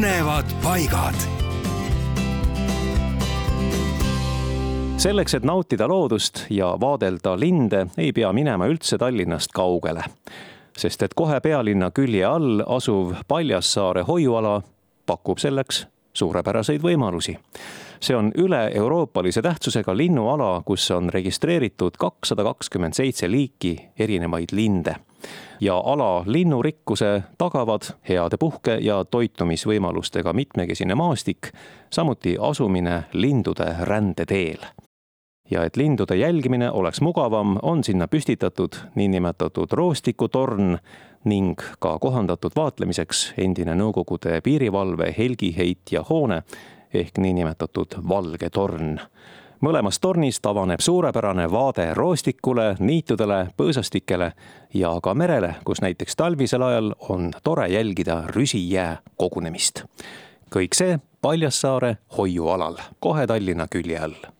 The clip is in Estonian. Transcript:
põnevad paigad. selleks, et nautida loodust ja vaadelda linde, ei pea minema üldse Tallinnast kaugele. sest et kohe pealinna külje all asuv Paljassaare hoiuala pakub selleks suurepäraseid võimalusi see on üle-euroopalise tähtsusega linnuala, kus on registreeritud kakssada kakskümmend seitse liiki erinevaid linde. Ja ala linnurikkuse tagavad heade puhke- ja toitumisvõimalustega mitmekesine maastik, samuti asumine lindude rändeteel ja et lindude jälgimine oleks mugavam, on sinna püstitatud niinimetatud roostikutorn ning ka kohandatud vaatlemiseks endine Nõukogude piirivalve helgiheitja hoone ehk niinimetatud Valge torn. Mõlemast tornist avaneb suurepärane vaade roostikule, niitudele, põõsastikele ja ka merele, kus näiteks talvisel ajal on tore jälgida rüsijää kogunemist. kõik see Paljassaare hoiualal, kohe Tallinna külje all